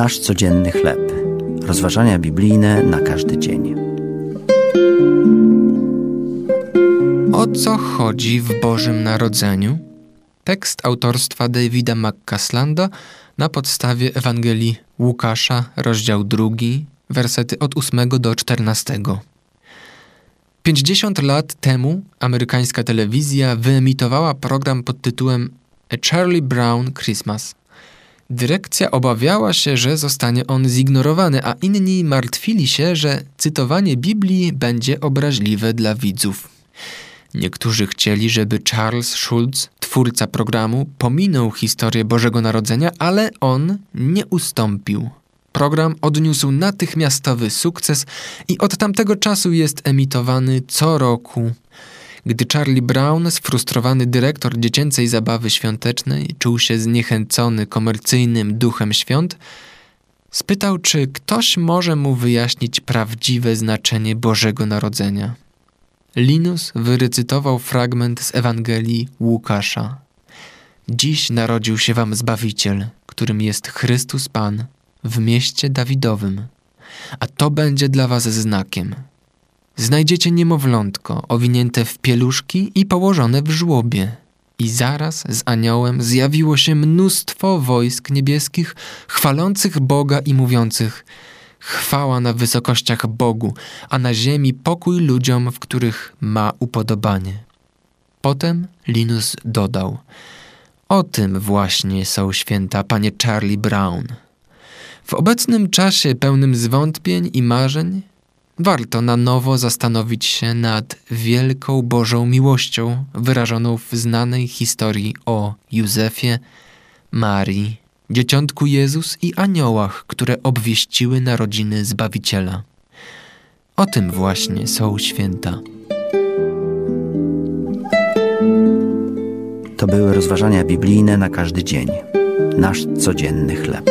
Nasz codzienny chleb. Rozważania biblijne na każdy dzień. O co chodzi w Bożym Narodzeniu? Tekst autorstwa Davida McCaslanda na podstawie Ewangelii Łukasza, rozdział 2, wersety od 8 do 14. 50 lat temu amerykańska telewizja wyemitowała program pod tytułem A Charlie Brown Christmas. Dyrekcja obawiała się, że zostanie on zignorowany, a inni martwili się, że cytowanie Biblii będzie obraźliwe dla widzów. Niektórzy chcieli, żeby Charles Schulz, twórca programu, pominął historię Bożego Narodzenia, ale on nie ustąpił. Program odniósł natychmiastowy sukces i od tamtego czasu jest emitowany co roku. Gdy Charlie Brown, sfrustrowany dyrektor dziecięcej zabawy świątecznej, czuł się zniechęcony komercyjnym duchem świąt, spytał, czy ktoś może mu wyjaśnić prawdziwe znaczenie Bożego Narodzenia. Linus wyrecytował fragment z Ewangelii Łukasza. Dziś narodził się wam Zbawiciel, którym jest Chrystus Pan, w mieście Dawidowym. A to będzie dla was znakiem. Znajdziecie niemowlątko owinięte w pieluszki i położone w żłobie. I zaraz z aniołem zjawiło się mnóstwo wojsk niebieskich, chwalących Boga i mówiących – chwała na wysokościach Bogu, a na ziemi pokój ludziom, w których ma upodobanie. Potem Linus dodał: O tym właśnie są święta panie Charlie Brown. W obecnym czasie pełnym zwątpień i marzeń warto na nowo zastanowić się nad wielką Bożą miłością wyrażoną w znanej historii o Józefie, Marii Dzieciątku Jezus i aniołach, które obwieściły narodziny Zbawiciela. O tym właśnie są święta. To były rozważania biblijne na każdy dzień. Nasz codzienny chleb.